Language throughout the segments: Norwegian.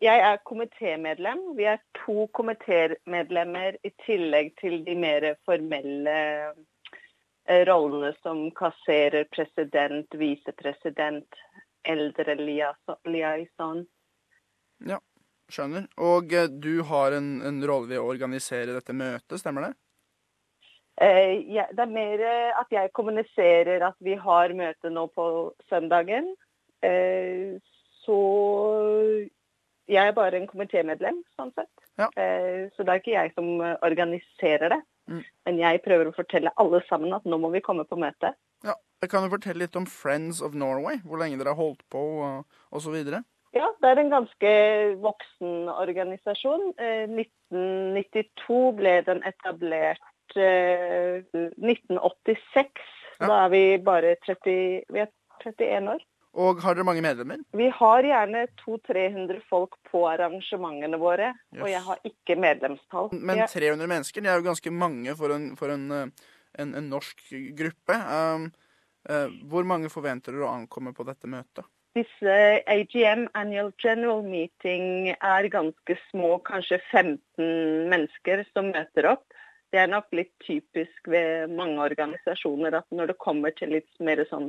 jeg er komitémedlem. Vi er to komitémedlemmer i tillegg til de mer formelle eh, rollene som kasserer, president, visepresident, eldre liaison. Ja, skjønner. Og eh, du har en, en rolle ved å organisere dette møtet, stemmer det? Eh, ja, det er mer at jeg kommuniserer at vi har møte nå på søndagen. Eh, så jeg er bare en komitémedlem, sånn sett. Ja. Eh, så det er ikke jeg som organiserer det. Mm. Men jeg prøver å fortelle alle sammen at nå må vi komme på møte. Ja, jeg Kan du fortelle litt om Friends of Norway? Hvor lenge dere har holdt på osv.? Ja, det er en ganske voksen organisasjon. Eh, 1992 ble den etablert. Eh, 1986. Ja. Da er vi bare 30, vi er 31 år. Og har dere mange medlemmer? Vi har gjerne 200-300 folk på arrangementene våre, Yes. og jeg har ikke medlemstall. Men 300 mennesker, det er jo ganske mange for en, for en, eh, en, en norsk gruppe. Um, uh, hvor mange forventer dere å ankomme på dette møtet? Disse AGM, Annual General Meeting, er ganske små, kanskje 15 mennesker som møter opp. Det er nok litt typisk ved mange organisasjoner at når det kommer til litt mer sånn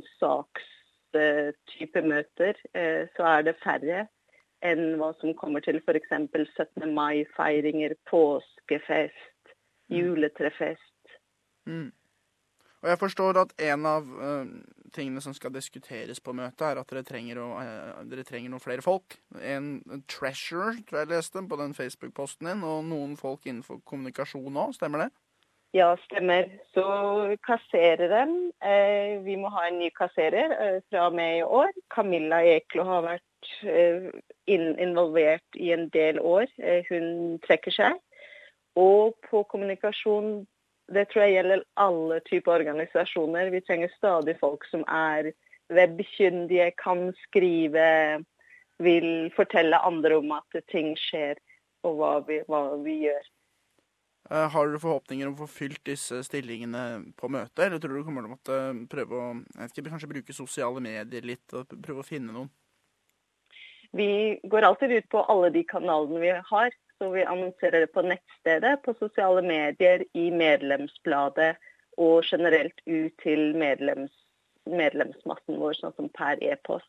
sakstype møter, eh, så er det færre enn hva som kommer til f.eks. 17. mai-feiringer, påskefest, juletrefest. Mm. Og jeg forstår at en av eh, tingene som skal diskuteres på møtet, er at dere trenger, å, eh, dere trenger noen flere folk. En, en treasurer, tror jeg jeg leste på den Facebook-posten din, og noen folk innenfor kommunikasjon òg, stemmer det? Ja, stemmer. Så kassereren eh, Vi må ha en ny kasserer eh, fra og med i år. Camilla Eklo har vært eh, in involvert i en del år. Eh, hun trekker seg. Og på kommunikasjon, det tror jeg gjelder alle typer organisasjoner. Vi trenger stadig folk som er webkyndige, kan skrive, vil fortelle andre om at ting skjer, og hva vi, hva vi gjør. Eh, har du forhåpninger om å få fylt disse stillingene på møtet, eller tror du kommer til å måtte prøve å ikke, kanskje bruke sosiale medier litt, og prøve å finne noen? Vi går alltid ut på alle de kanalene vi har. Så vi annonserer det på nettstedet, på sosiale medier, i medlemsbladet og generelt ut til medlems, medlemsmassen vår, sånn som per e-post.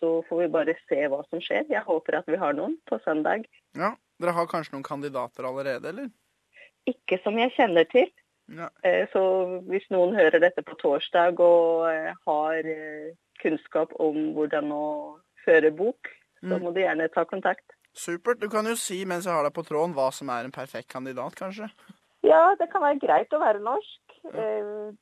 Så får vi bare se hva som skjer. Jeg håper at vi har noen på søndag. Ja, Dere har kanskje noen kandidater allerede, eller? Ikke som jeg kjenner til. Ja. Eh, Så hvis noen hører dette på torsdag og eh, har eh, kunnskap om hvordan å føre bok, så Mm. må de gjerne ta kontakt. Supert. Du kan jo si mens jeg har deg på tråden, hva som er en perfekt kandidat, kanskje? Ja, det kan være greit å være norsk. Eh,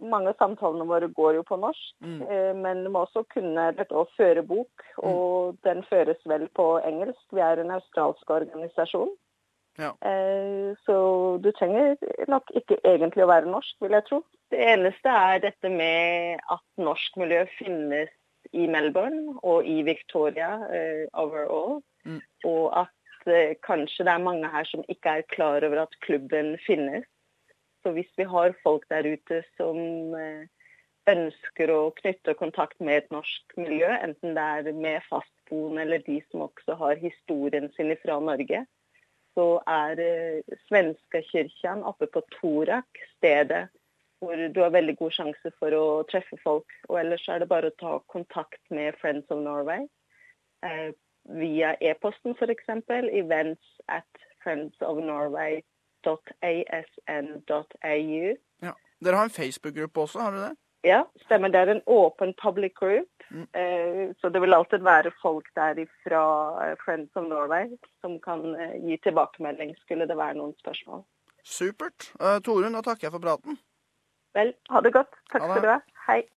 mange av samtalene våre går jo på norsk. Mm. Eh, men du må også kunne dette å føre bok, og den føres vel på engelsk. Vi er en australsk organisasjon. Ja. Eh, så du trenger nok ikke egentlig å være norsk, vil jeg tro. Det eneste er dette med at norsk miljø finnes i Melbourne og i Victoria eh, overall. Mm. Og at eh, kanskje det er mange her som ikke er klar over at klubben finnes. Så hvis vi har folk der ute som ønsker å knytte kontakt med et norsk miljø, enten det er med fastboende eller de som også har historien sin fra Norge, så er eh, Svenskakirken oppe på Torak stedet hvor du har veldig god sjanse for å treffe folk. Og ellers er det bare å ta kontakt med Friends of Norway eh, via e-posten f.eks. Events at friendsofnorway.asn.au. Ja. Dere har en Facebook-gruppe også, har dere det? Ja, stemmer. Det er en åpen public group. Mm. Eh, så det vil alltid være folk der fra eh, Friends of Norway som kan eh, gi tilbakemelding, skulle det være noen spørsmål. Supert. Uh, Torunn, da takker jeg for praten. Vel, ha det godt. Takk Ha det. skal du ha. Hei.